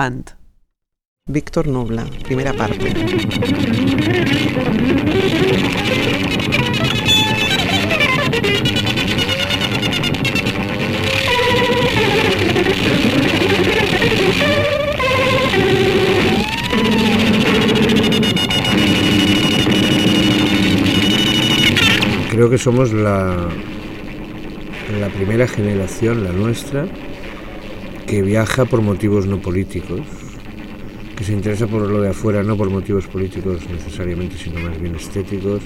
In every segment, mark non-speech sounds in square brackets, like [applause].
Avant. Víctor Nubla, primera parte. Creo que somos la, la primera generación, la nuestra, que viaja por motivos no políticos, que se interesa por lo de afuera no por motivos políticos necesariamente, sino más bien estéticos,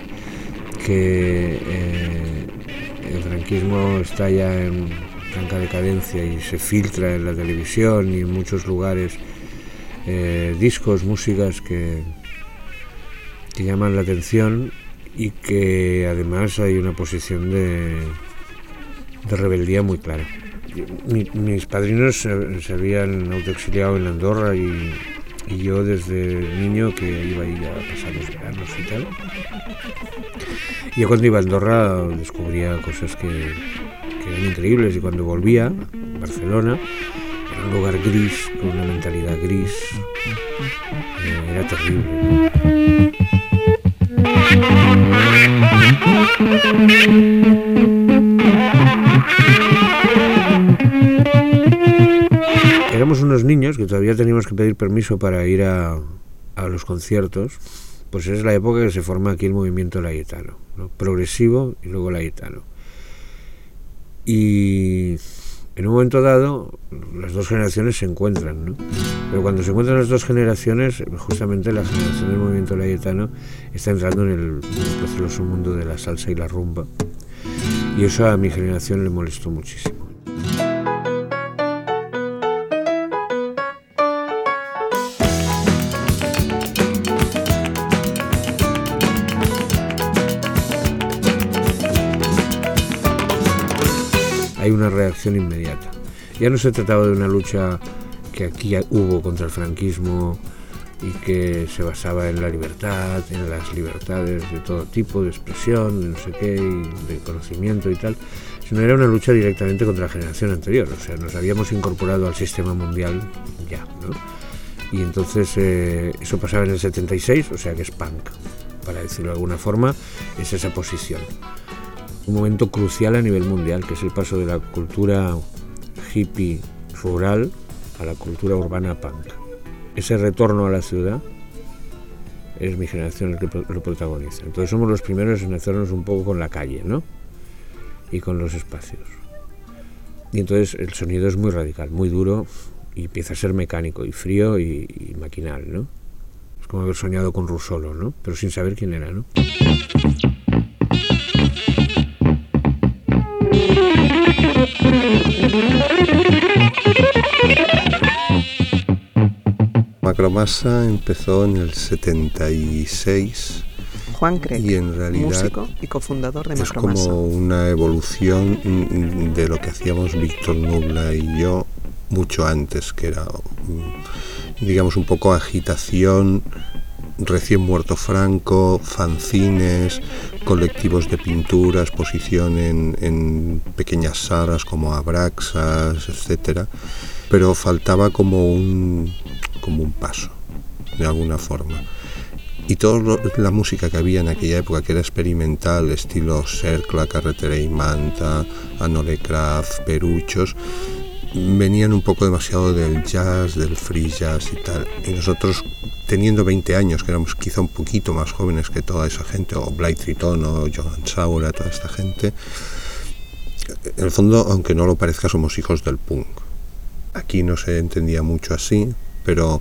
que eh, el franquismo está ya en franca decadencia y se filtra en la televisión y en muchos lugares eh, discos, músicas que, que llaman la atención y que además hay una posición de, de rebeldía muy clara. Mi- mis padrinos se, habían autoexiliado en Andorra y, yo desde niño que iba ahí a pasar los veranos y tal. Yo cuando iba a Andorra descubría cosas que, que eran increíbles y cuando volvía a Barcelona era un lugar gris, con una mentalidad gris, eh, era terrible. Niños que todavía teníamos que pedir permiso para ir a, a los conciertos, pues es la época que se forma aquí el movimiento laetano, ¿no? progresivo y luego laetano. Y en un momento dado las dos generaciones se encuentran, ¿no? pero cuando se encuentran las dos generaciones, justamente la generación del movimiento laetano está entrando en el proceloso mundo de la salsa y la rumba, y eso a mi generación le molestó muchísimo. Hay una reacción inmediata. Ya no se trataba de una lucha que aquí hubo contra el franquismo y que se basaba en la libertad, en las libertades de todo tipo, de expresión, de no sé qué, y de conocimiento y tal, sino era una lucha directamente contra la generación anterior, o sea, nos habíamos incorporado al sistema mundial ya, ¿no? Y entonces eh, eso pasaba en el 76, o sea que es punk, para decirlo de alguna forma, es esa posición un momento crucial a nivel mundial, que es el paso de la cultura hippie rural a la cultura urbana punk. Ese retorno a la ciudad es mi generación el que lo protagoniza. Entonces somos los primeros en hacernos un poco con la calle, ¿no? Y con los espacios. Y entonces el sonido es muy radical, muy duro y empieza a ser mecánico y frío y, y maquinal, ¿no? Es como haber soñado con Rusolo, ¿no? Pero sin saber quién era, ¿no? Macromasa empezó en el 76 Juan Craig, y en realidad músico y cofundador de es Macromasa. como una evolución de lo que hacíamos Víctor Nubla y yo mucho antes, que era, digamos, un poco agitación, recién muerto Franco, fanzines, colectivos de pintura, exposición en, en pequeñas salas como Abraxas, etcétera, pero faltaba como un, como un paso, de alguna forma. Y toda la música que había en aquella época, que era experimental, estilo Cercla, Carretera y Manta, Anole Craft, Peruchos, venían un poco demasiado del jazz, del free jazz y tal. Y nosotros, teniendo 20 años, que éramos quizá un poquito más jóvenes que toda esa gente, o Blake Triton, o Johan Saura, toda esta gente, en el fondo, aunque no lo parezca, somos hijos del punk. Aquí no se entendía mucho así, pero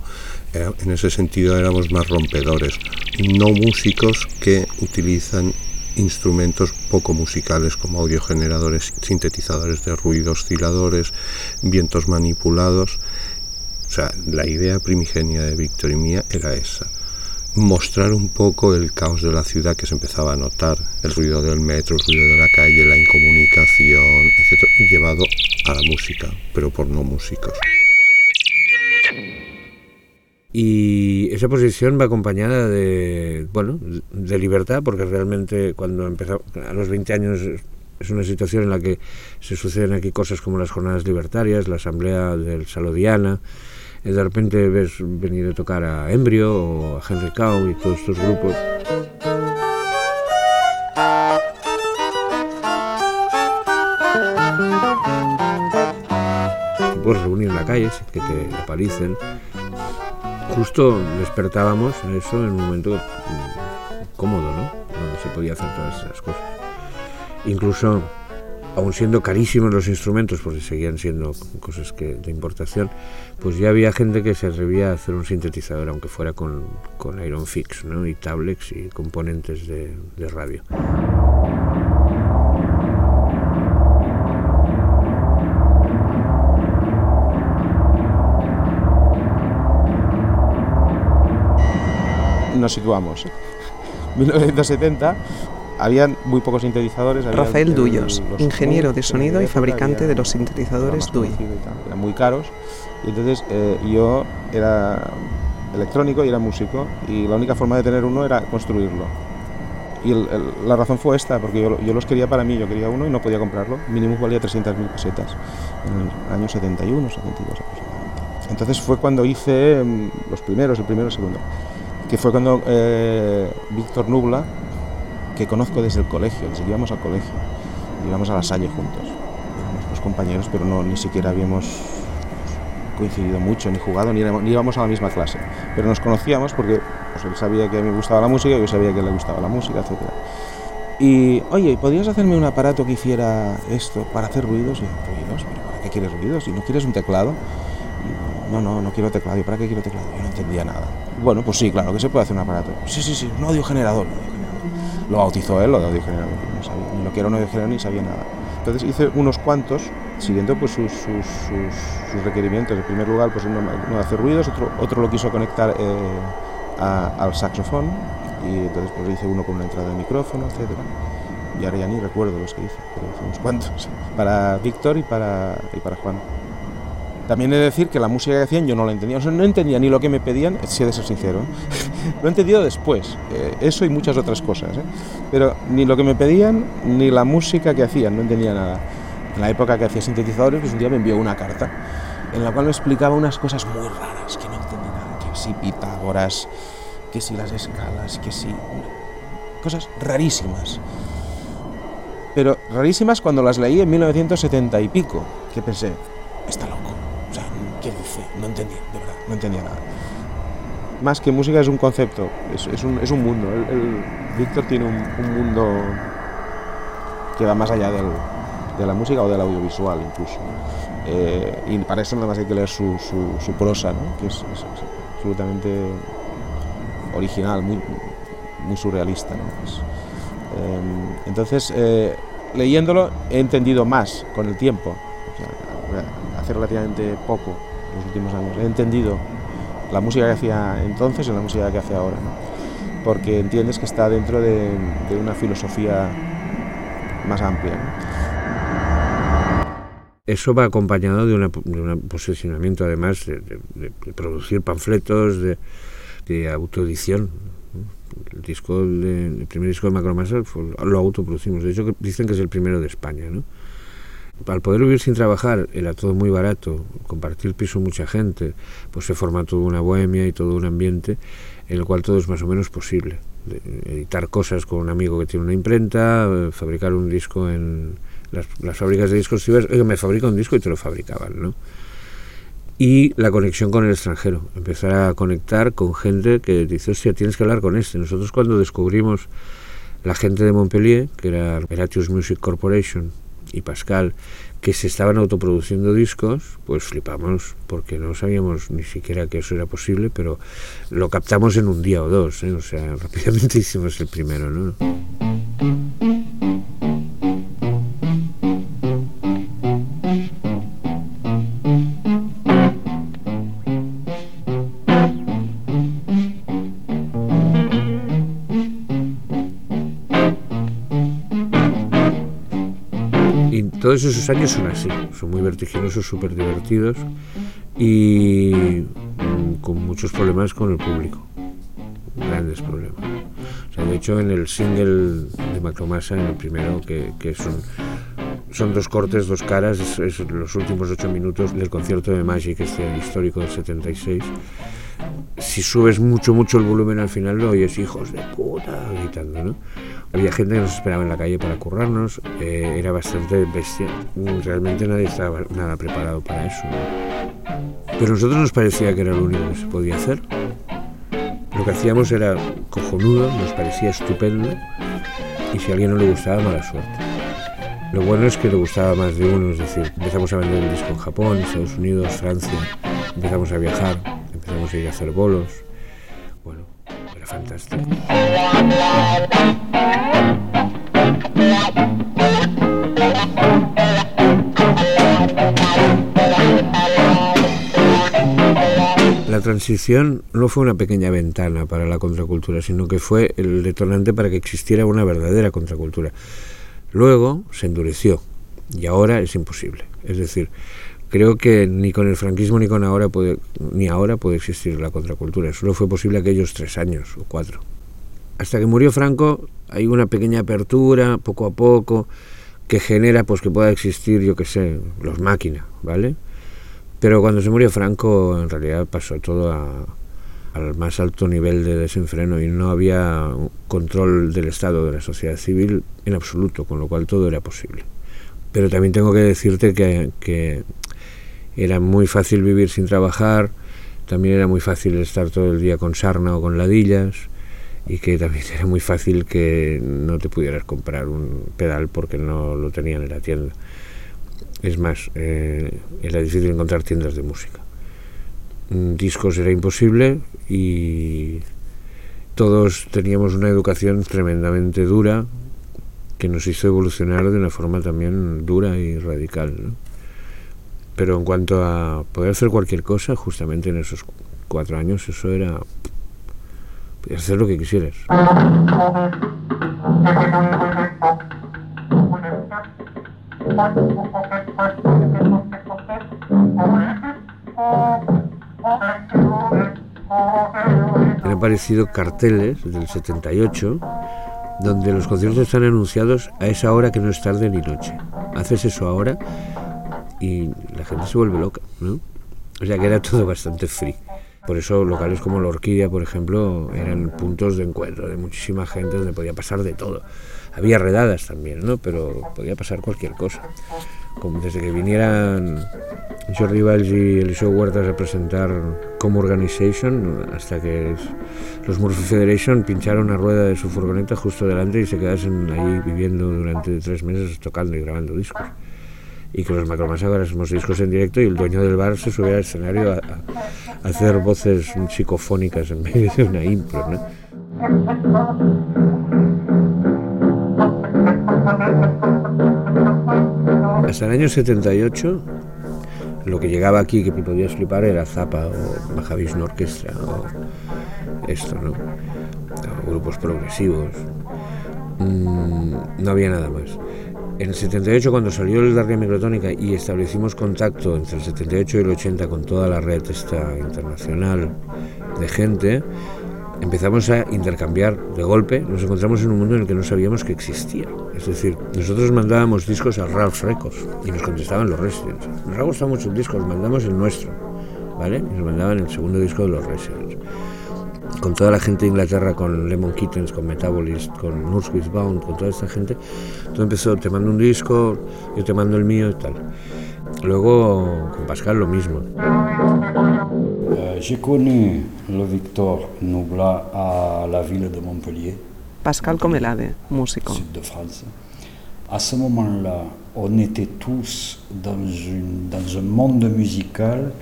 eh, en ese sentido éramos más rompedores, no músicos que utilizan instrumentos poco musicales como audiogeneradores, sintetizadores de ruido, osciladores, vientos manipulados. O sea, la idea primigenia de Víctor y mía era esa. Mostrar un poco el caos de la ciudad que se empezaba a notar, el ruido del metro, el ruido de la calle, la incomunicación, etc., llevado a la música, pero por no músicos. Y esa posición va acompañada de, bueno, de libertad, porque realmente cuando empezó a los 20 años es una situación en la que se suceden aquí cosas como las jornadas libertarias, la asamblea del Salodiana, de repente ves venir a tocar a Embryo o a Henry Cow y todos estos grupos. Puedes reunir en la calle que te aparicen. Justo despertábamos eso en un momento mm, cómodo, ¿no? Donde se podía hacer todas esas cosas. Incluso aun siendo carísimos los instrumentos, porque seguían siendo cosas que, de importación, pues ya había gente que se atrevía a hacer un sintetizador, aunque fuera con, con Iron Fix, ¿no? y tablets y componentes de radio. Nos situamos. 1970 habían muy pocos sintetizadores. Rafael el- Duyos, los ingeniero de sonido y fabricante de los sintetizadores más Dui. conocido y tal, Eran muy caros y entonces eh, yo era electrónico y era músico y la única forma de tener uno era construirlo. Y el- el- la razón fue esta, porque yo, yo los quería para mí, yo quería uno y no podía comprarlo. Mínimo valía 300.000 pesetas en el año 71, 72 aproximadamente. Entonces fue cuando hice mm, los primeros, el primero y el segundo, que fue cuando eh, Víctor Nubla, que conozco desde el colegio, desde que íbamos al colegio, íbamos a la Salle juntos. Éramos dos compañeros, pero no, ni siquiera habíamos coincidido mucho, ni jugado, ni, íbamos a la misma clase. Pero nos conocíamos porque pues, él sabía que a mí me gustaba la música, yo sabía que le gustaba la música, etc. Y, oye, ¿podrías hacerme un aparato que hiciera esto para hacer ruidos? Y ¿ruidos? ¿Pero para qué quieres ruidos? ¿Y no quieres un teclado? No, no, no quiero teclado. ¿Y para qué quiero teclado? Yo no entendía nada. Bueno, pues sí, claro que se puede hacer un aparato. Sí, sí, sí, un audio generador. Lo bautizó él, lo de audio generador. No sabía, ni lo que era un audio generador ni sabía nada. Entonces hice unos cuantos, siguiendo pues sus, sus, sus- sus requerimientos. En primer lugar, pues uno, uno de hacer ruidos, otro, otro lo quiso conectar eh, a- al saxofón y entonces pues hice uno con una entrada de micrófono, etcétera. Y ahora ya ni recuerdo los que hice, pero hice unos cuantos. [laughs] Para Víctor y para, y para Juan. También he de decir que la música que hacían yo no la entendía. O sea, no entendía ni lo que me pedían, si he de ser sincero. ¿eh? [laughs] lo he entendido después, eh, eso y muchas otras cosas. ¿eh? Pero ni lo que me pedían, ni la música que hacían, no entendía nada. En la época que hacía sintetizadores, pues un día me envió una carta en la cual me explicaba unas cosas muy raras que no entendí nada. Que si Pitágoras, que si las escalas, que si... Cosas rarísimas. Pero rarísimas cuando las leí en 1970 y pico, que pensé, está loco. No entendía, de verdad, no entendía nada. Más que música es un concepto, es, un, es un mundo. El, Víctor tiene un, un mundo que va más allá del- de la música o del audiovisual incluso. Eh, y para eso nada más hay que leer su, su- prosa, que es, absolutamente original, muy, surrealista. ¿no? Eh, entonces, eh, leyéndolo he entendido más con el tiempo, o hace relativamente poco, los últimos años, he entendido la música que hacía entonces y la música que hace ahora, ¿no? porque entiendes que está dentro de, de una filosofía más amplia. ¿no? Eso va acompañado de, una- de un posicionamiento, además, de, de- producir panfletos, de, autoedición. El, disco el primer disco de Macromasa fue- lo autoproducimos. De hecho, dicen que es el primero de España. ¿no? Al poder vivir sin trabajar, era todo muy barato, compartir piso mucha gente, pues se forma toda una bohemia y todo un ambiente en el cual todo es más o menos posible. Editar cosas con un amigo que tiene una imprenta, eh, fabricar un disco en las, fábricas de discos oiga, me fabrica un disco y te lo fabricaban, ¿no? Y la conexión con el extranjero, empezar a conectar con gente que dice, hostia, tienes que hablar con este. Nosotros cuando descubrimos la gente de Montpellier, que era Eratius Music Corporation y Pascal, que se estaban autoproduciendo discos, pues flipamos, porque no sabíamos ni siquiera que eso era posible, pero lo captamos en un día o dos, ¿eh? o sea, [laughs] rápidamente hicimos el primero. Todos esos años son así, son muy vertiginosos, súper divertidos y mm, con muchos problemas con el público, grandes problemas. O sea, de hecho, en el single de Macromasa, en el primero, que, que es un, son dos cortes, dos caras, es, los últimos ocho minutos del concierto de Magic, este histórico del 76. Si subes mucho, mucho el volumen al final lo oyes hijos de puta gritando, ¿no? Había gente que nos esperaba en la calle para currarnos, eh, era bastante bestia, realmente nadie estaba nada preparado para eso. Pero a nosotros nos parecía que era lo único que se podía hacer. Lo que hacíamos era cojonudo, nos parecía estupendo y si a alguien no le gustaba, mala suerte. Lo bueno es que le gustaba más de uno, es decir, empezamos a vender el disco en Japón, Estados Unidos, Francia, empezamos a viajar, empezamos a ir a hacer bolos. Bueno, era fantástico. La transición no fue una pequeña ventana para la contracultura, sino que fue el detonante para que existiera una verdadera contracultura. Luego se endureció y ahora es imposible. Es decir, creo que ni con el franquismo ni con ahora puede, ni ahora puede existir la contracultura. Solo fue posible aquellos tres años o cuatro. Hasta que murió Franco hay una pequeña apertura, poco a poco, que genera pues que pueda existir, yo qué sé, los máquinas, ¿vale? Pero cuando se murió Franco, en realidad pasó todo al más alto nivel de desenfreno y no había control del Estado, de la sociedad civil en absoluto, con lo cual todo era posible. Pero también tengo que decirte que, que era muy fácil vivir sin trabajar, también era muy fácil estar todo el día con sarna o con ladillas y que también era muy fácil que no te pudieras comprar un pedal porque no lo tenían en la tienda. Es más, eh, era difícil encontrar tiendas de música. Mm, discos era imposible y todos teníamos una educación tremendamente dura que nos hizo evolucionar de una forma también dura y radical. Pero en cuanto a poder hacer cualquier cosa, justamente en esos cuatro años, eso era... Hacer lo que quisieras. Han aparecido carteles del 78 donde los conciertos están anunciados a esa hora que no es tarde ni noche. Haces eso ahora y la gente se vuelve loca, ¿no? O sea que era todo bastante free. Por eso locales como la Orquídea, por ejemplo, eran puntos de encuentro de muchísima gente donde podía pasar de todo. Había redadas también, ¿no? Pero podía pasar cualquier cosa. Como desde que vinieran Jordi Valls y Eliseo Huertas a presentar como Organization, hasta que los Murphy Federation pincharon una rueda de su furgoneta justo delante y se quedasen ahí viviendo durante tres meses tocando y grabando discos. Y que los Macromas hacemos discos en directo y el dueño del bar se subía al escenario a, hacer voces psicofónicas en medio de una impro. Hasta el año 78, lo que llegaba aquí que podías flipar era Zappa o Mahavishnu Orquestra o esto, ¿no? Grupos progresivos. Mm, no había nada más. En el 78, cuando salió el Dardia Microtónica y establecimos contacto entre el 78 y el 80 con toda la red esta internacional de gente, empezamos a intercambiar de golpe, nos encontramos en un mundo en el que no sabíamos que existía. Es decir, nosotros mandábamos discos a Ralph Records y nos contestaban los Residents. Nos ha gustado mucho el mandamos el nuestro, ¿vale? Y nos mandaban el segundo disco de los Residents. Con toda la gente de Inglaterra, con Lemon Kittens, con Metabolist, con Nurse with Bound, con toda esta gente, todo empezó, te mando un disco, yo te mando el mío y tal. Luego con Pascal lo mismo. Euh, j'ai connu le Victor Noblat à la ville de Montpellier. Pascal Comelade, músico. Sud de France. À ce moment-là, on était tous dans, une, dans un monde musical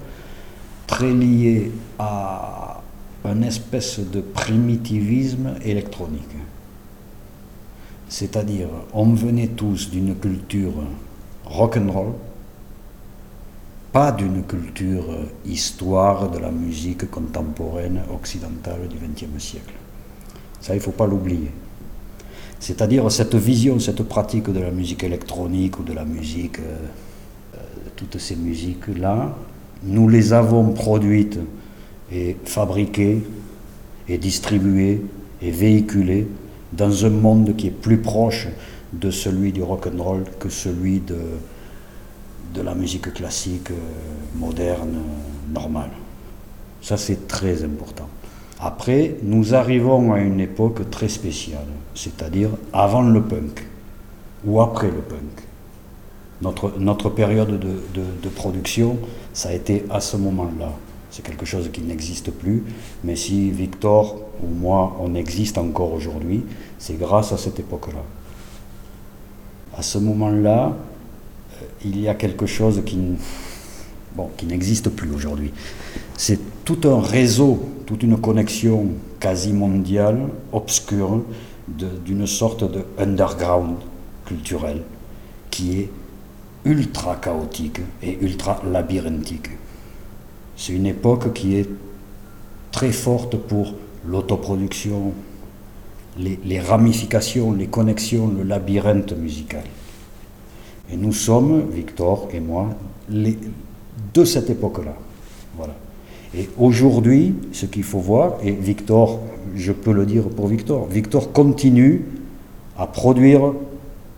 très lié à une espèce de primitivisme électronique. C'est-à-dire, on venait tous d'une culture rock'n'roll, pas d'une culture histoire de la musique contemporaine occidentale du XXe siècle. Ça, il ne faut pas l'oublier. C'est-à-dire cette vision, cette pratique de la musique électronique ou de la musique, euh, euh, toutes ces musiques-là, nous les avons produites et fabriquées et distribuées et véhiculées dans un monde qui est plus proche de celui du rock and roll que celui de, de la musique classique euh, moderne, normale. Ça, c'est très important. Après, nous arrivons à une époque très spéciale, c'est-à-dire avant le punk ou après le punk. Notre, notre période de, de, de production, ça a été à ce moment-là. C'est quelque chose qui n'existe plus, mais si Victor ou moi, on existe encore aujourd'hui, c'est grâce à cette époque-là. À ce moment-là, euh, il y a quelque chose qui, n'existe plus aujourd'hui. C'est tout un réseau, toute une connexion quasi mondiale, obscure, d'une sorte de underground culturel qui est ultra chaotique et ultra labyrinthique. C'est une époque qui est très forte pour l'autoproduction, les, ramifications, les connexions, le labyrinthe musical. Et nous sommes, Victor et moi, de cette époque-là. Voilà. Et aujourd'hui, ce qu'il faut voir, et Victor, je peux le dire pour Victor, Victor continue à produire,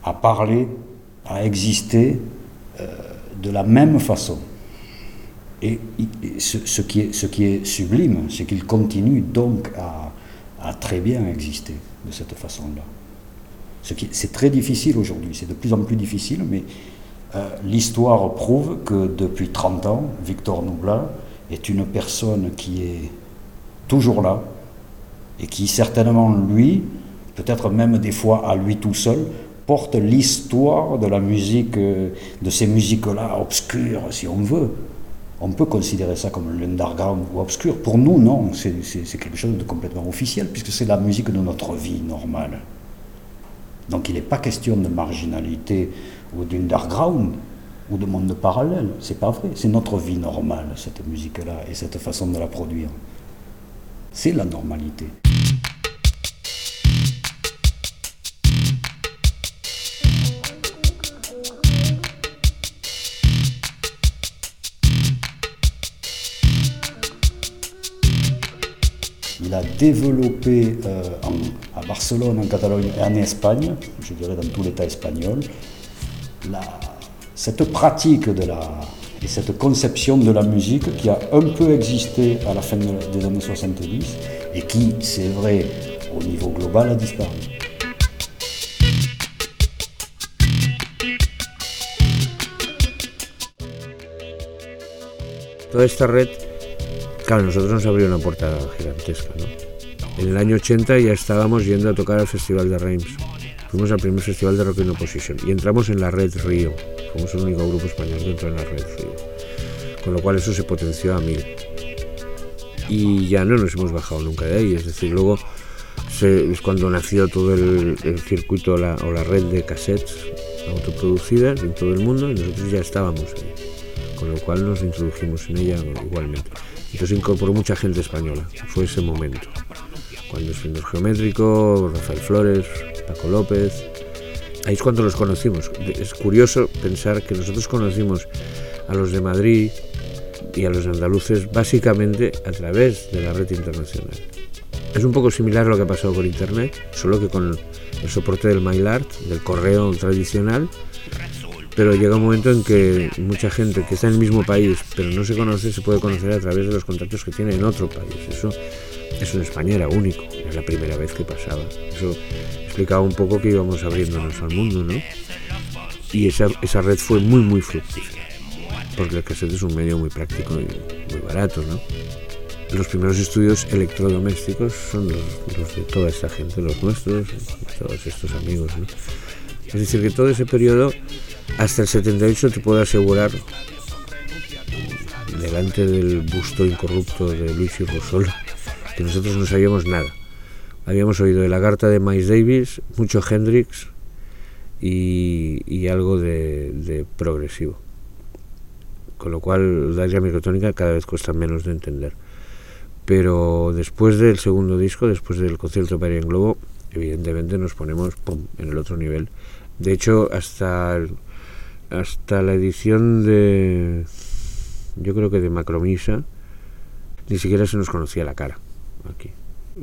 à parler, à exister euh, de la même façon. Et, ce, ce, qui est, ce sublime, c'est qu'il continue donc à, très bien exister de cette façon-là. C'est très difficile aujourd'hui, c'est de plus en plus difficile, mais euh, l'histoire prouve que depuis 30 ans, Victor Noubla est une personne qui est toujours là et qui certainement, lui, peut-être même des fois à lui tout seul, porte l'histoire de la musique, de ces musiques-là obscures, si on veut. On peut considérer ça comme l'underground ou obscur. Pour nous, non, c'est quelque chose de complètement officiel, puisque c'est la musique de notre vie normale. Donc il n'est pas question de marginalité ou d'underground ou de monde parallèle. C'est pas vrai. C'est notre vie normale, cette musique-là, et cette façon de la produire. C'est la normalité. A développé euh, à Barcelone, en Catalogne et en Espagne, je dirais dans tout l'État espagnol, cette pratique de la, et cette conception de la musique qui a un peu existé à la fin des années 70 et qui, c'est vrai, au niveau global a disparu. Claro, nosotros nos abrió una puerta gigantesca, ¿no? En el año 80 ya estábamos yendo a tocar al Festival de Reims. Fuimos al primer festival de rock in opposition y entramos en la red Río. Fuimos el único grupo español que entró en la red Río. Con lo cual eso se potenció a mil. Y ya no nos hemos bajado nunca de ahí. Es decir, luego es cuando nació todo el, circuito o la red de cassettes autoproducidas en todo el mundo y nosotros ya estábamos ahí. Con lo cual nos introdujimos en ella igualmente. Entonces incorporó mucha gente española. Fue ese momento. Cuando es Fender Geométrico, Rafael Flores, Paco López. Ahí es cuando los conocimos. Es curioso pensar que nosotros conocimos a los de Madrid y a los andaluces básicamente a través de la red internacional. Es un poco similar a lo que ha pasado con Internet, solo que con el soporte del MailArt, del correo tradicional, pero llega un momento en que mucha gente que está en el mismo país pero no se conoce se puede conocer a través de los contactos que tiene en otro país. Eso, eso en España era único, era la primera vez que pasaba. Eso explicaba un poco que íbamos abriéndonos al mundo, ¿no? Y esa, esa red fue muy, muy fructífera, porque el cassette es un medio muy práctico y muy barato, ¿no? Los primeros estudios electrodomésticos son los, los de toda esta gente, los nuestros, todos estos amigos, ¿no? Es decir, que todo ese periodo, hasta el 78, te puedo asegurar, delante del busto incorrupto de Luis y Rosol, que nosotros no sabíamos nada. Habíamos oído de la carta de Miles Davis, mucho Hendrix y, algo de, progresivo. Con lo cual, la microtónica cada vez cuesta menos de entender. Pero después del segundo disco, después del concierto para en Globo, evidentemente nos ponemos pum, en el otro nivel. De hecho, hasta, el, hasta la edición de, yo creo que de Macromisa, ni siquiera se nos conocía la cara aquí.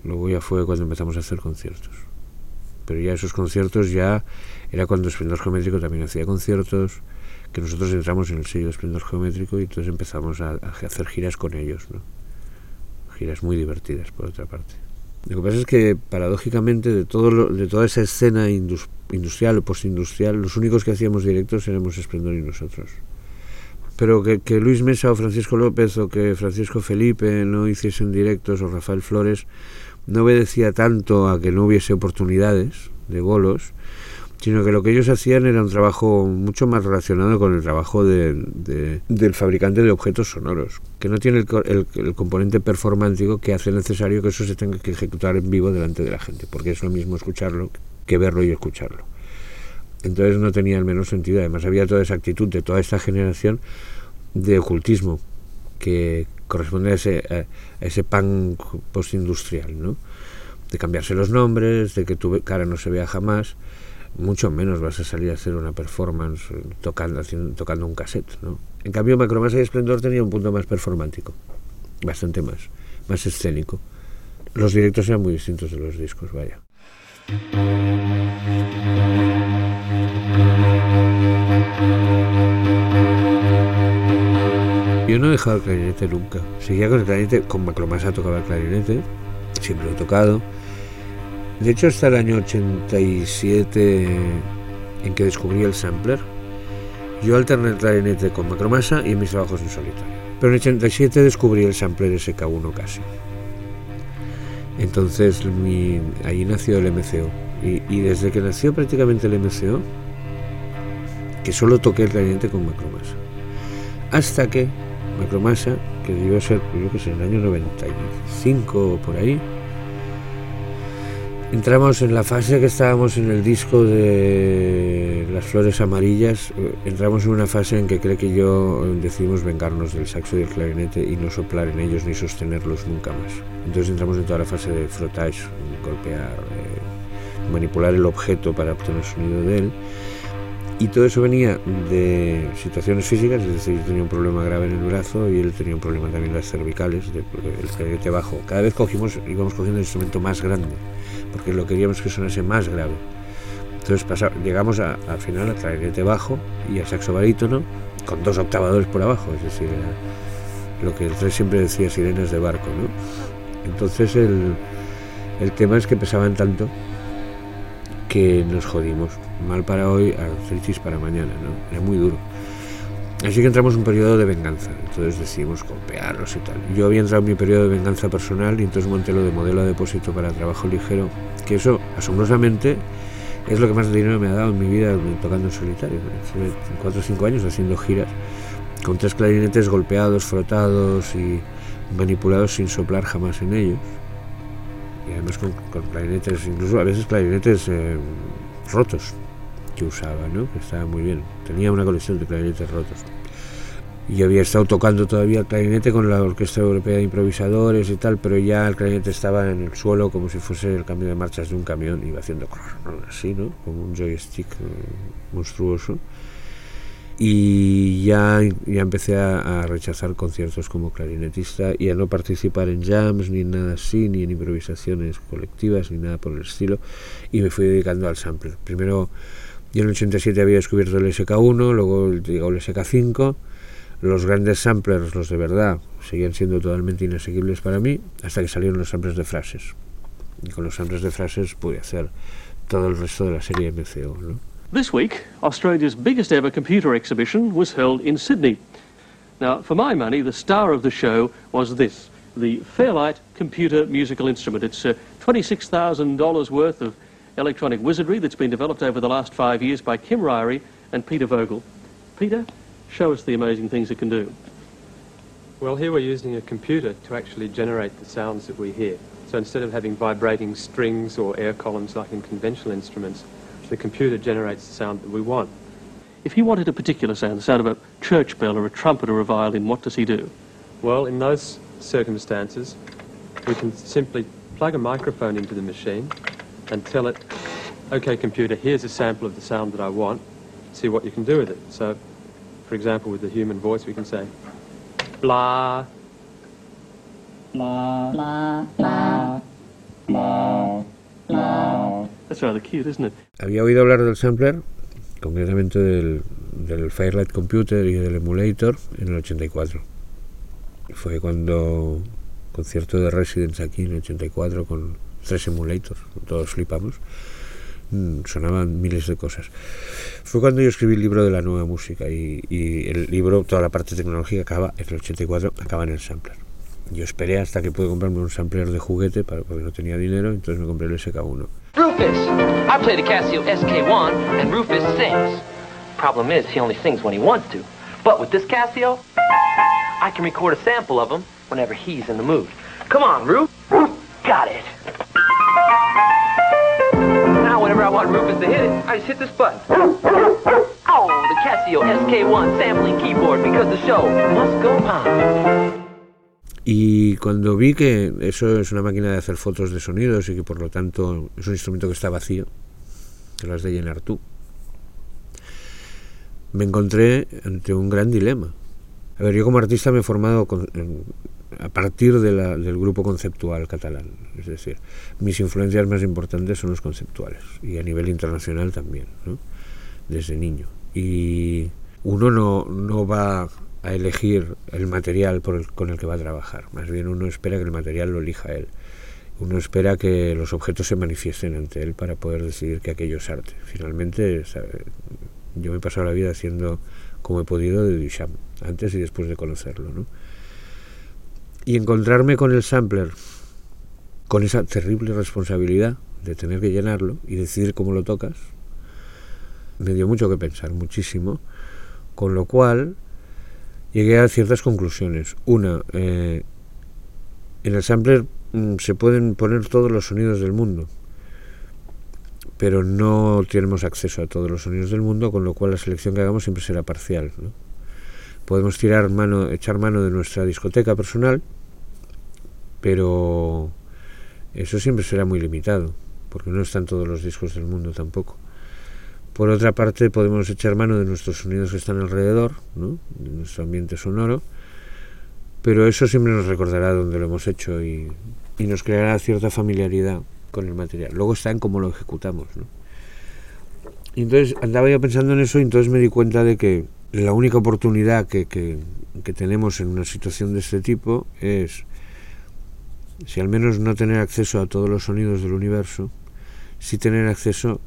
Luego ya fue cuando empezamos a hacer conciertos. pero ya esos conciertos ya era cuando Esplendor Geométrico también hacía conciertos, que nosotros entramos en el sello de Esplendor Geométrico y entonces empezamos a, a hacer giras con ellos, ¿no? giras muy divertidas por otra parte. Lo que pasa es que, paradójicamente, de, todo lo, de toda esa escena indus, industrial o postindustrial, los únicos que hacíamos directos éramos Esplendor y nosotros. Pero que, que, Luis Mesa o Francisco López o que Francisco Felipe no hiciesen directos o Rafael Flores no obedecía tanto a que no hubiese oportunidades de golos, sino que lo que ellos hacían era un trabajo mucho más relacionado con el trabajo de, de, del fabricante de objetos sonoros, que no tiene el, el, el, componente performántico que hace necesario que eso se tenga que ejecutar en vivo delante de la gente, porque es lo mismo escucharlo que verlo y escucharlo. Entonces no tenía el menor sentido, además había toda esa actitud de toda esta generación de ocultismo que corresponde a ese, a ese pan postindustrial, ¿no? de cambiarse los nombres, de que tu cara no se vea jamás, mucho menos vas a salir a hacer una performance tocando, haciendo, tocando un cassette. ¿no? En cambio, Macromasa y Esplendor tenía un punto más performático, bastante más, más escénico. Los directos eran muy distintos de los discos, vaya. Yo no he dejado el clarinete nunca. Seguía con el clarinete, con Macromasa tocaba el clarinete, siempre lo he tocado. De hecho, hasta el año 87 en que descubrí el sampler, yo alterné el clarinete con Macromasa y mis trabajos en solitario. Pero en el 87 descubrí el sampler SK1 casi. Entonces mi, ahí nació el MCO. Y, desde que nació prácticamente el MCO, que solo toqué el clarinete con Macromasa. Hasta que Macromasa, que debió ser, yo que en el año 95 o por ahí, entramos en la fase que estábamos en el disco de las flores amarillas, entramos en una fase en que cree que yo decidimos vengarnos del saxo y del clarinete y no soplar en ellos ni sostenerlos nunca más. Entonces entramos en toda la fase de frottage, golpear, eh, manipular el objeto para obtener sonido de él. Y todo eso venía de situaciones físicas, es decir, yo tenía un problema grave en el brazo y él tenía un problema también en las cervicales, de, el clarinete bajo. Cada vez cogimos, íbamos cogiendo un instrumento más grande porque lo queríamos que sonase más grave. Entonces llegamos a, al final al clarinete bajo y al saxo barítono con dos octavadores por abajo, es decir, era lo que el tres siempre decía sirenas de barco, ¿no? Entonces el, el tema es que pesaban tanto que nos jodimos. Mal para hoy, artritis para mañana, ¿no? Era muy duro. Así que entramos en un periodo de venganza, entonces decidimos golpearlos y tal. Yo había entrado en mi periodo de venganza personal y entonces monté lo de modelo a depósito para trabajo ligero, que eso, asombrosamente, es lo que más dinero me ha dado en mi vida tocando en solitario. Estuve cuatro o cinco años haciendo giras con tres clarinetes golpeados, frotados y manipulados sin soplar jamás en ellos. Y además con, con clarinetes, incluso a veces clarinetes eh, rotos, que usaba, ¿no? que estaba muy bien. Tenía una colección de clarinetes rotos. Y había estado tocando todavía el clarinete con la Orquesta Europea de Improvisadores y tal, pero ya el clarinete estaba en el suelo como si fuese el cambio de marchas de un camión, iba haciendo así, ¿no? Como un joystick monstruoso. Y ya, ya empecé a, a, rechazar conciertos como clarinetista y a no participar en jams ni nada así, ni en improvisaciones colectivas, ni nada por el estilo. Y me fui dedicando al sampler. Primero yo en el 87 había descubierto el SK1, luego llegó el SK5. Los grandes samplers, los de verdad, seguían siendo totalmente inasequibles para mí, hasta que salieron los samplers de frases. Y con los samplers de frases pude hacer todo el resto de la serie MCO. ¿no? This week, Australia's biggest ever computer exhibition was held in Sydney. Now, for my money, the star of the show was this the Fairlight computer musical instrument. It's uh, $26,000 worth of electronic wizardry that's been developed over the last five years by Kim Ryrie and Peter Vogel. Peter, show us the amazing things it can do. Well, here we're using a computer to actually generate the sounds that we hear. So instead of having vibrating strings or air columns like in conventional instruments, the computer generates the sound that we want. If he wanted a particular sound, the sound of a church bell or a trumpet or a violin, what does he do? Well, in those circumstances, we can simply plug a microphone into the machine and tell it, okay, computer, here's a sample of the sound that I want. See what you can do with it. So, for example, with the human voice, we can say, blah, blah, blah, blah, blah, blah. That's rather cute, isn't it? Había oído hablar del sampler, concretamente del, del Firelight Computer y del Emulator, en el 84. Fue cuando concierto de Residence aquí en el 84 con tres emulators, todos flipamos. Mm, sonaban miles de cosas. Fue cuando yo escribí el libro de la nueva música y, y el libro, toda la parte tecnológica acaba en el 84, acaba en el sampler. Yo esperé hasta que pude comprarme un sampler de juguete para, porque no tenía dinero, entonces me compré el SK1. Rufus! I play the Casio SK1, and Rufus sings. Problem is, he only sings when he wants to. But with this Casio, I can record a sample of him whenever he's in the mood. Come on, Ruf! Got it! Want Rufus to hit it, I just hit this button. Oh, the Casio SK1 sampling keyboard because the show must go on. Y cuando vi que eso es una máquina de hacer fotos de sonidos y que por lo tanto es un instrumento que está vacío, que lo has de llenar tú, me encontré ante un gran dilema. A ver, yo como artista me he formado con, en, a partir del grupo conceptual catalán, es decir, mis influencias más importantes son los conceptuales y a nivel internacional también, desde niño. Y uno no, no va a elegir el material con el que va a trabajar. Más bien uno espera que el material lo elija él. Uno espera que los objetos se manifiesten ante él para poder decidir que aquello es arte. Finalmente, yo me he pasado la vida haciendo como he podido de Duchamp, antes y después de conocerlo. ¿no? Y encontrarme con el sampler, con esa terrible responsabilidad de tener que llenarlo y decidir cómo lo tocas, me dio mucho que pensar, muchísimo. Con lo cual, llegué a ciertas conclusiones. Una, eh, en el sampler mm, se pueden poner todos los sonidos del mundo, pero no tenemos acceso a todos los sonidos del mundo, con lo cual la selección que hagamos siempre será parcial. ¿no? Podemos tirar mano, echar mano de nuestra discoteca personal, pero eso siempre será muy limitado, porque no están todos los discos del mundo tampoco. Por otra parte, podemos echar mano de nuestros sonidos que están alrededor, de nuestro ambiente sonoro, pero eso siempre nos recordará dónde lo hemos hecho y, y, nos creará cierta familiaridad con el material. Luego está en cómo lo ejecutamos. Y entonces andaba yo pensando en eso y entonces me di cuenta de que la única oportunidad que, que, tenemos en una situación de este tipo es, si al menos no tener acceso a todos los sonidos del universo, sí tener acceso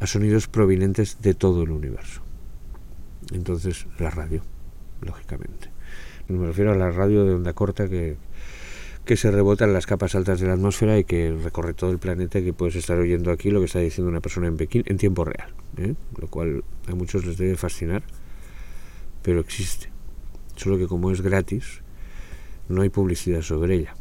a sonidos provenientes de todo el universo. Entonces, la radio, lógicamente. Me refiero a la radio de onda corta que, que se rebota en las capas altas de la atmósfera y que recorre todo el planeta y que puedes estar oyendo aquí lo que está diciendo una persona en Pekín en tiempo real, ¿eh? lo cual a muchos les debe fascinar, pero existe. Solo que como es gratis, no hay publicidad sobre ella.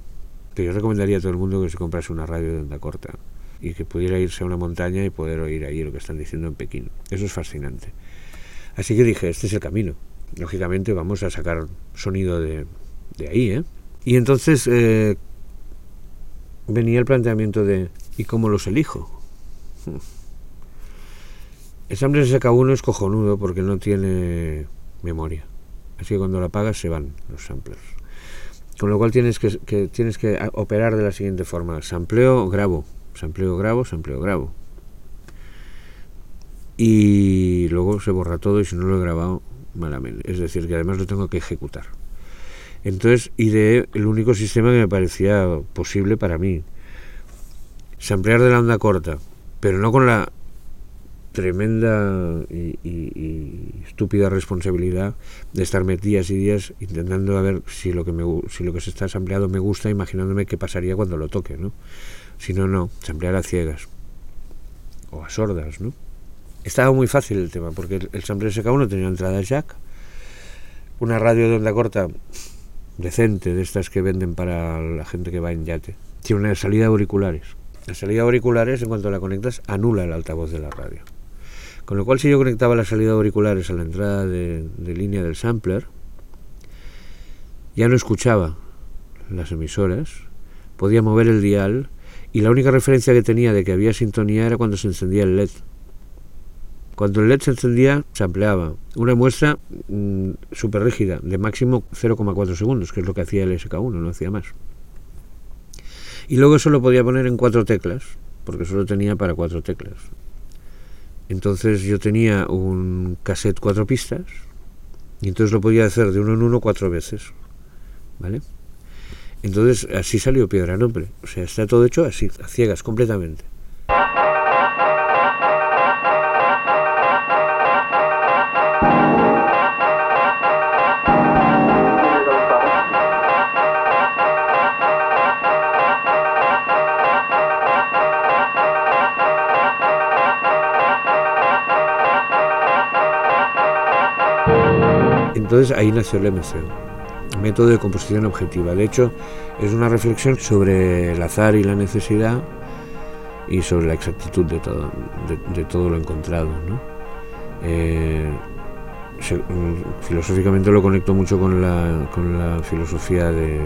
Que yo recomendaría a todo el mundo que se comprase una radio de onda corta y que pudiera irse a una montaña y poder oír ahí lo que están diciendo en Pekín. Eso es fascinante. Así que dije, este es el camino. Lógicamente vamos a sacar sonido de, ahí, ¿eh? Y entonces eh, venía el planteamiento de ¿y cómo los elijo? [laughs] El Sampler SK1 es cojonudo porque no tiene memoria. Así que cuando lo apagas se van los samplers. Con lo cual tienes que, que, tienes que operar de la siguiente forma. Sampleo, grabo. Sampleo, grabo, sampleo, grabo. Y luego se borra todo y si no lo he grabado, malamente. Es decir, que además lo tengo que ejecutar. Entonces ideé el único sistema que me parecía posible para mí. Samplear de la onda corta, pero no con la tremenda y, estúpida responsabilidad de estarme días y días intentando a ver si lo que me, si lo que se está sampleado me gusta, imaginándome qué pasaría cuando lo toque, ¿no? Si no, no, samplear a ciegas o a sordas, ¿no? Estaba muy fácil el tema, porque el, el sample SK1 tenía entrada jack, una radio de onda corta decente, de estas que venden para la gente que va en yate. Tiene una salida auriculares. La salida auriculares, en cuanto la conectas, anula el altavoz de la radio. Con lo cual, si yo conectaba la salida de auriculares a la entrada de, línea del sampler, ya no escuchaba las emisoras, podía mover el dial y la única referencia que tenía de que había sintonía era cuando se encendía el LED. Cuando el LED se encendía, se ampliaba. Una muestra mmm, súper rígida, de máximo 0,4 segundos, que es lo que hacía el SK1, no hacía más. Y luego eso lo podía poner en cuatro teclas, porque solo tenía para cuatro teclas. Entonces yo tenía un cassette cuatro pistas y entonces lo podía hacer de uno en uno cuatro veces. ¿Vale? Entonces así salió Piedra Nombre. O sea, está todo hecho así, a ciegas, completamente. Entonces ahí nació el MCO, método de composición objetiva. De hecho, es una reflexión sobre el azar y la necesidad y sobre la exactitud de todo, lo encontrado. Eh, mm, filosóficamente lo conecto mucho con la, con la filosofía de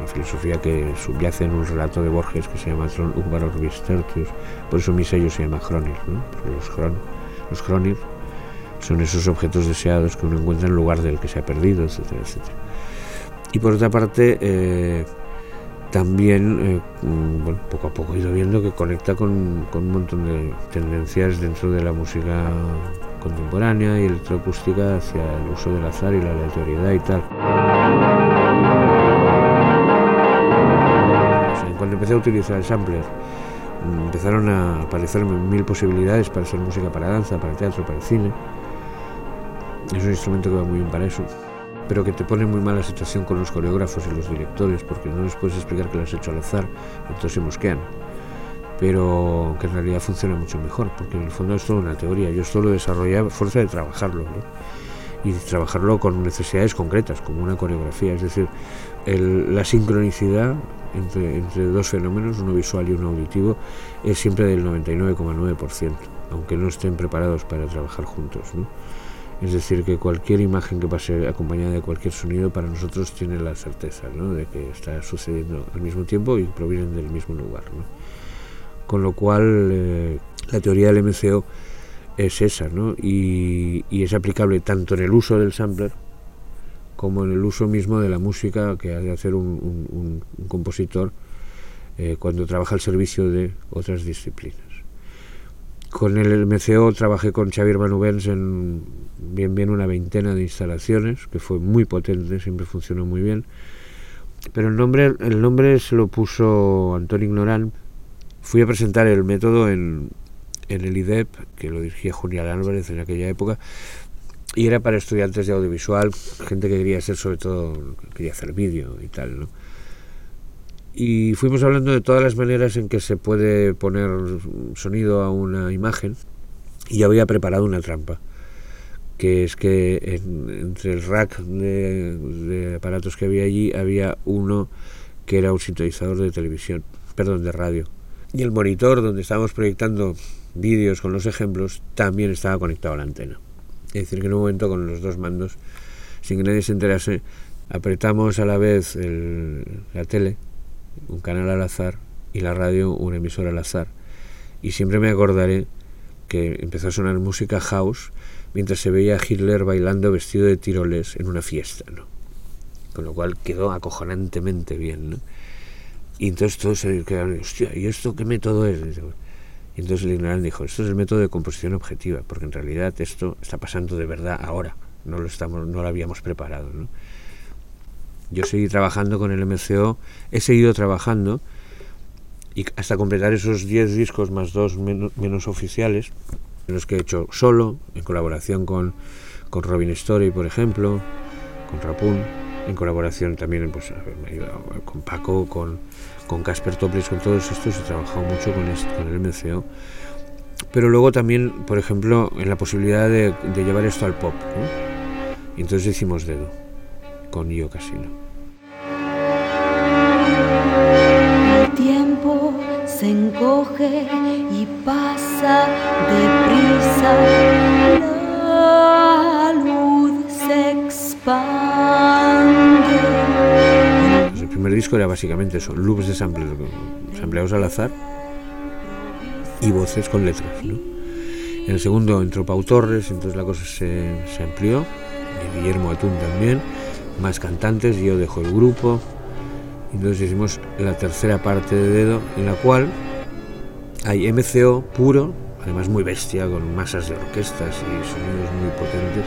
la filosofía que subyace en un relato de Borges que se llama Tron Ugbar Orbis Tertius, por eso mi sello se llama Chronir, los, Chron, los son esos objetos deseados que uno encuentra en lugar del que se ha perdido, etcétera, etcétera. Y por otra parte, eh, también, eh, mm, poco a poco he ido viendo que conecta con, un montón de tendencias dentro de la música contemporánea y electroacústica hacia el uso del azar y la aleatoriedad y tal. cuando empecé a utilizar el sampler, mm, empezaron a aparecerme mil posibilidades para hacer música para danza, para teatro, para el cine. Es un instrumento que va muy bien para eso, pero que te pone muy mala situación con los coreógrafos y los directores, porque no les puedes explicar que lo has hecho al azar, entonces se mosquean. Pero que en realidad funciona mucho mejor, porque en el fondo es todo una teoría. Yo esto lo desarrollé fuerza de trabajarlo, y trabajarlo con necesidades concretas, como una coreografía, es decir, la sincronicidad entre, entre, dos fenómenos, uno visual y uno auditivo, es siempre del 99,9%, aunque no estén preparados para trabajar juntos. ¿no? Es decir, que cualquier imagen que pase acompañada de cualquier sonido para nosotros tiene la certeza de que está sucediendo al mismo tiempo y provienen del mismo lugar. Con lo cual, eh, la teoría del MCO es esa, ¿no? y, es aplicable tanto en el uso del sampler como en el uso mismo de la música que ha de hacer un compositor eh, cuando trabaja al servicio de otras disciplinas. Con el MCO trabajé con Xavier Manubens en bien bien una veintena de instalaciones, que fue muy potente, siempre funcionó muy bien. Pero el nombre, el nombre se lo puso Antonio Ignorán. Fui a presentar el método en, en el IDEP, que lo dirigía Julián Álvarez en aquella época, y era para estudiantes de audiovisual, gente que quería ser sobre todo, quería hacer vídeo y tal, ¿no? Y fuimos hablando de todas las maneras en que se puede poner sonido a una imagen y había preparado una trampa, que es que entre el rack de, aparatos que había allí había uno que era un sintonizador de televisión, perdón, de radio. Y el monitor donde estábamos proyectando vídeos con los ejemplos también estaba conectado a la antena. Es decir, que en un momento con los dos mandos, sin que nadie se enterase, apretamos a la vez la tele un canal al azar y la radio un emisor al azar. Y siempre me acordaré que empezó a sonar música house mientras se veía a Hitler bailando vestido de tiroles en una fiesta, ¿no? Con lo cual quedó acojonantemente bien, ¿no? Y entonces todos se quedaron, hostia, ¿y esto qué método es? Y entonces el ignorante dijo, esto es el método de composición objetiva, porque en realidad esto está pasando de verdad ahora, no lo, estamos, no lo habíamos preparado, ¿no? Yo seguí trabajando con el MCO, he seguido trabajando y hasta completar esos 10 discos más dos menos, oficiales, los que he hecho solo, en colaboración con, con Robin Story, por ejemplo, con Rapun, en colaboración también pues, con Paco, con con Casper Toples, con todos estos he trabajado mucho con, con el MCO. Pero luego también, por ejemplo, en la posibilidad de, de llevar esto al pop. ¿no? Y entonces hicimos dedo con Io Casino. El tiempo se encoge y pasa deprisa. La luz se expande. Pues el primer disco era básicamente eso, loops de sampleados al azar y voces con letras. ¿no? En el segundo entró Pau Torres, entonces la cosa se, se amplió, y Guillermo Atún también más cantantes, yo dejo el grupo. Entonces hicimos la tercera parte de Dedo, en la cual hay MCO puro, además muy bestia, con masas de orquestas y sonidos muy potentes,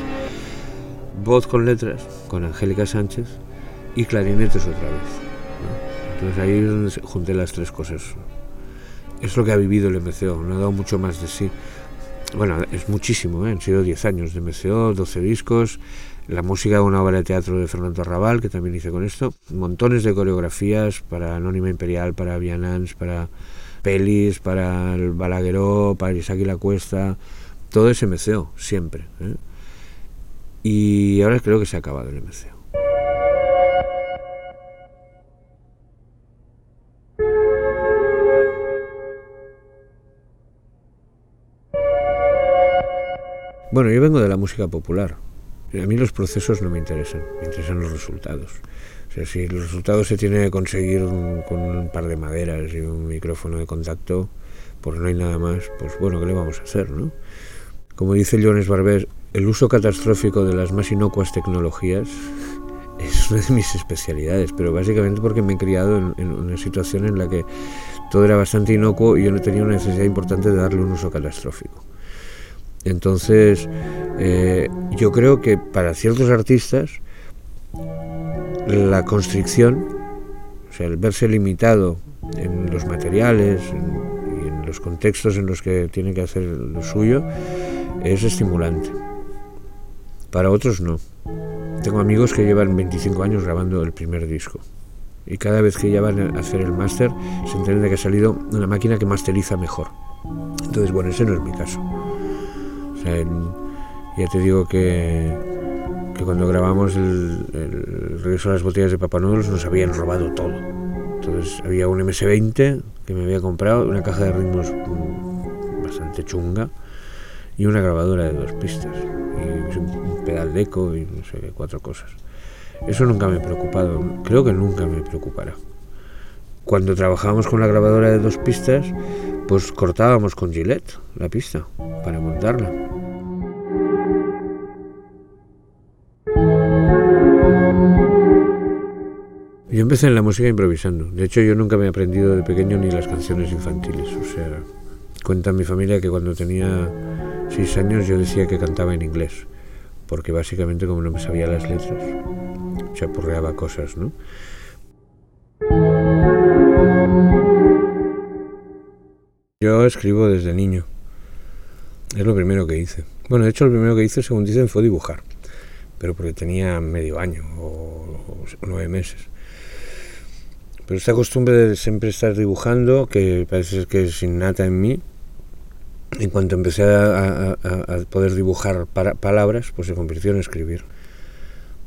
voz con letras, con Angélica Sánchez, y clarinetes otra vez. Entonces ahí es donde junté las tres cosas. Es lo que ha vivido el MCO, no ha dado mucho más de sí. Bueno, es muchísimo, ¿eh? han sido 10 años de MCO, 12 discos, la música de una obra de teatro de Fernando Arrabal, que también hice con esto, montones de coreografías para Anónima Imperial, para Vianans, para pelis, para el Balagueró, para Isaac y la Cuesta, todo es MCO, siempre. ¿eh? Y ahora creo que se ha acabado el MCO. Bueno, yo vengo de la música popular. A mí los procesos no me interesan, me interesan los resultados. O sea, si los resultados se tiene que conseguir con un par de maderas y un micrófono de contacto, pues no hay nada más, pues bueno, ¿qué le vamos a hacer, no? Como dice Jones Barber, el uso catastrófico de las más inocuas tecnologías [laughs] es una de mis especialidades, pero básicamente porque me he criado en, una situación en la que todo era bastante inocuo y yo no tenía una necesidad importante de darle un uso catastrófico. Entonces, eh, yo creo que para ciertos artistas la constricción, o sea, el verse limitado en los materiales y en los contextos en los que tiene que hacer lo suyo, es estimulante. Para otros no. Tengo amigos que llevan 25 años grabando el primer disco y cada vez que ya van a hacer el máster se entiende que ha salido una máquina que masteriza mejor. Entonces, bueno, ese no es mi caso. Ya te digo que, que cuando grabamos el, regreso a las botellas de Papá Noel nos habían robado todo. Entonces había un MS-20 que me había comprado, una caja de ritmos bastante chunga y una grabadora de dos pistas y un pedal de eco y no sé cuatro cosas. Eso nunca me ha preocupado, creo que nunca me preocupará. Cuando trabajábamos con la grabadora de dos pistas, pues cortábamos con Gillette la pista para montarla. Yo empecé en la música improvisando. De hecho, yo nunca me he aprendido de pequeño ni las canciones infantiles. O sea, cuenta mi familia que cuando tenía seis años yo decía que cantaba en inglés. Porque básicamente como no me sabía las letras, chapurreaba cosas, ¿no? Yo escribo desde niño. Es lo primero que hice. Bueno, de hecho, lo primero que hice, según dicen, fue dibujar. Pero porque tenía medio año o, nueve meses. Pero esta costumbre de siempre estar dibujando, que parece que es innata en mí, en cuanto empecé a, poder dibujar palabras, pues se convirtió en escribir.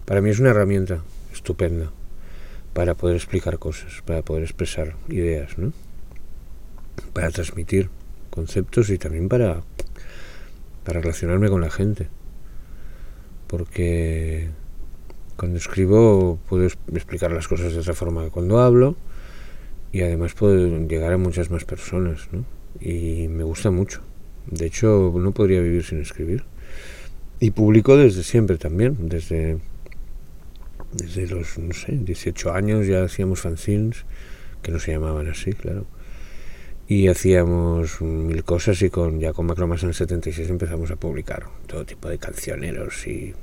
Para mí es una herramienta estupenda para poder explicar cosas, para poder expresar ideas, ¿no? Para transmitir conceptos y también para, para relacionarme con la gente. Porque cuando escribo puedo explicar las cosas de otra forma que cuando hablo y además puedo llegar a muchas más personas. ¿no? Y me gusta mucho. De hecho, no podría vivir sin escribir. Y publico desde siempre también, desde, desde los, no sé, 18 años ya hacíamos fanzines, que no se llamaban así, claro y hacíamos mil cosas y con ya con Macromas en el 76 empezamos a publicar todo tipo de cancioneros y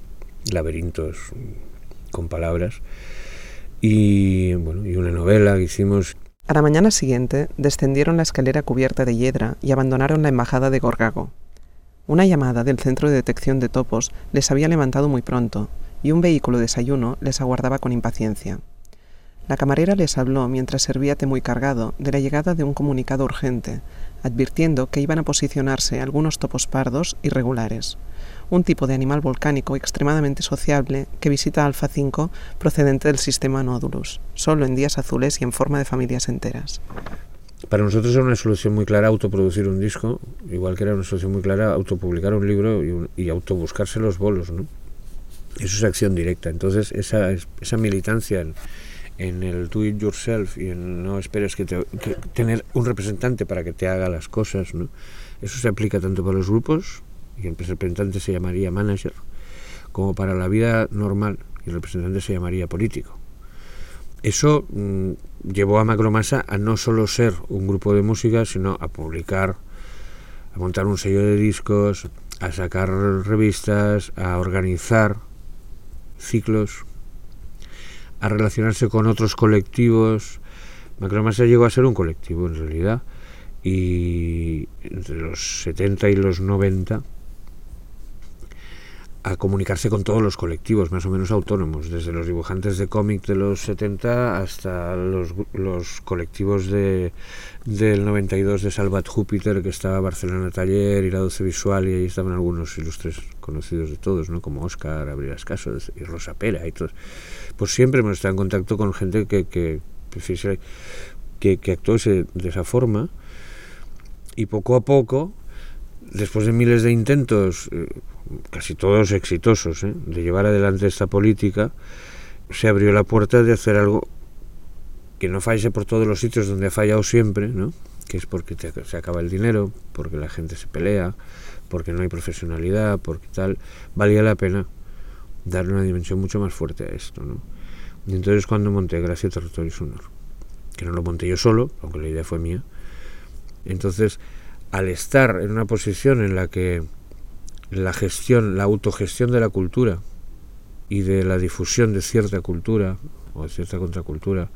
laberintos con palabras y bueno y una novela que hicimos a la mañana siguiente descendieron la escalera cubierta de hiedra y abandonaron la embajada de Gorgago. Una llamada del centro de detección de topos les había levantado muy pronto y un vehículo de desayuno les aguardaba con impaciencia. La camarera les habló mientras servía té muy cargado de la llegada de un comunicado urgente, advirtiendo que iban a posicionarse algunos topos pardos irregulares, un tipo de animal volcánico extremadamente sociable que visita Alfa 5 procedente del sistema Nodulus, solo en días azules y en forma de familias enteras. Para nosotros era una solución muy clara autoproducir un disco, igual que era una solución muy clara autopublicar un libro y, un, y autobuscarse los bolos, ¿no? Eso es acción directa. Entonces, esa, militancia en el do it yourself y en no esperes que, te, tener un representante para que te haga las cosas, ¿no? Eso se aplica tanto para los grupos, y el representante se llamaría manager, como para la vida normal, y el representante se llamaría político. Eso mm, llevó a Macromasa a no solo ser un grupo de música, sino a publicar, a montar un sello de discos, a sacar revistas, a organizar ciclos, a relacionarse con otros colectivos. Macromasa llegó a ser un colectivo en realidad y entre los 70 y los 90 a comunicarse con todos los colectivos más o menos autónomos, desde los dibujantes de cómic de los 70 hasta los, los colectivos de, del 92 de Salvat Júpiter, que estaba Barcelona Taller y la 12 Visual, y ahí estaban algunos ilustres conocidos de todos, ¿no? como Oscar Abril Caso y Rosa Pera y todos. Siempre hemos estado en contacto con gente que, que, que, de esa forma y poco a poco después de miles de intentos, eh, casi todos exitosos, ¿eh? de llevar adelante esta política, se abrió la puerta de hacer algo que no falle por todos los sitios donde ha fallado siempre, ¿no? que es porque se acaba el dinero, porque la gente se pelea, porque no hay profesionalidad, porque tal, valía la pena darle una dimensión mucho más fuerte a esto. ¿no? Y entonces cuando monté Gracia, Territorio Sonor, que no lo monté yo solo, aunque la idea fue mía, entonces al estar en una posición en la que la gestión, la autogestión de la cultura y de la difusión de cierta cultura o de cierta contracultura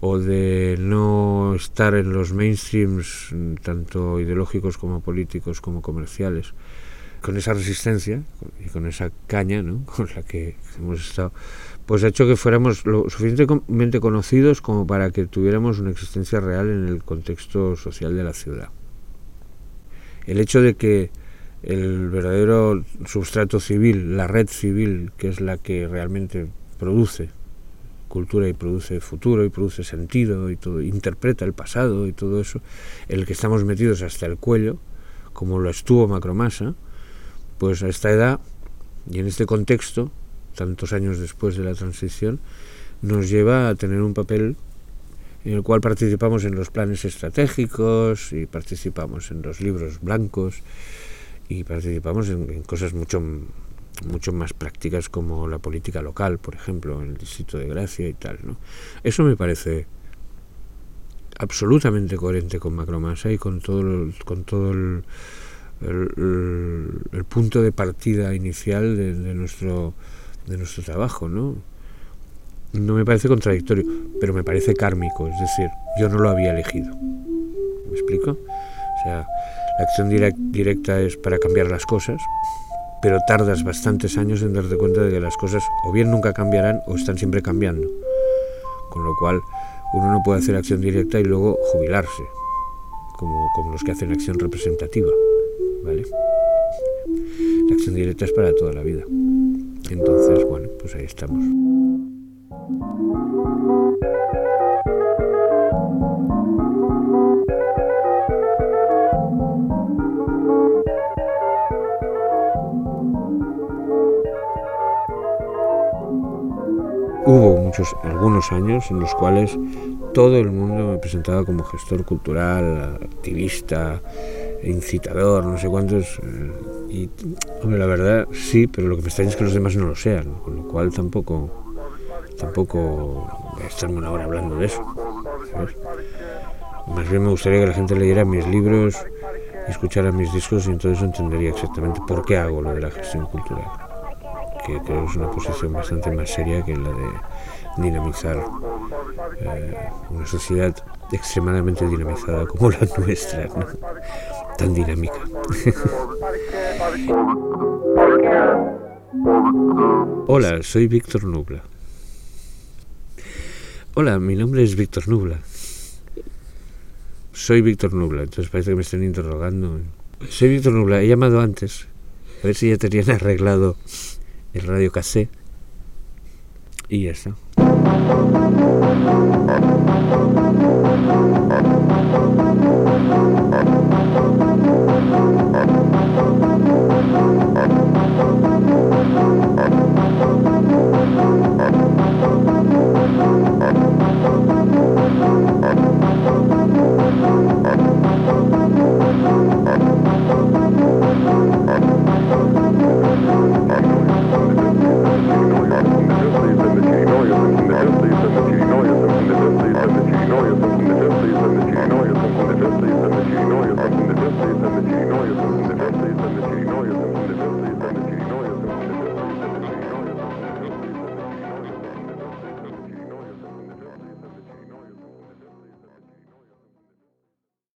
o de no estar en los mainstreams tanto ideológicos como políticos como comerciales con esa resistencia y con esa caña ¿no? [laughs] con la que hemos estado pues ha hecho que fuéramos lo suficientemente conocidos como para que tuviéramos una existencia real en el contexto social de la ciudad el hecho de que el verdadero substrato civil, la red civil, que es la que realmente produce cultura y produce futuro y produce sentido y todo, interpreta el pasado y todo eso, el que estamos metidos hasta el cuello, como lo estuvo Macromasa, pues a esta edad y en este contexto, tantos años después de la transición, nos lleva a tener un papel en el cual participamos en los planes estratégicos y participamos en los libros blancos y participamos en, cosas mucho mucho más prácticas como la política local, por ejemplo, en el distrito de Gracia y tal, ¿no? Eso me parece absolutamente coherente con Macromasa y con todo con todo el, el, punto de partida inicial de, de, nuestro de nuestro trabajo, ¿no? no me parece contradictorio, pero me parece kármico, es decir, yo no lo había elegido. ¿Me explico? O sea, la acción directa es para cambiar las cosas, pero tardas bastantes años en darte cuenta de que las cosas o bien nunca cambiarán o están siempre cambiando. Con lo cual, uno no puede hacer acción directa y luego jubilarse, como, como los que hacen acción representativa. La acción directa es para toda la vida. Entonces, bueno, pues ahí estamos. Hubo muchos, algunos años en los cuales todo el mundo me presentaba como gestor cultural, activista, incitador, no sé cuántos. Eh, y, hombre, la verdad sí, pero lo que me extraña es que los demás no lo sean, con lo cual tampoco, tampoco estarme una hora hablando de eso. Más bien me gustaría que la gente leyera mis libros, escuchara mis discos y entonces entendería exactamente por qué hago lo de la gestión cultural que creo que es una posición bastante más seria que la de dinamizar eh, una sociedad extremadamente dinamizada como la nuestra, tan dinámica. [laughs] Hola, soy Víctor Nubla. Hola, mi nombre es Víctor Nubla. Soy Víctor Nubla, entonces parece que me están interrogando. Soy Víctor Nubla, he llamado antes, a ver si ya tenían [laughs] arreglado el radio cassé y ya está.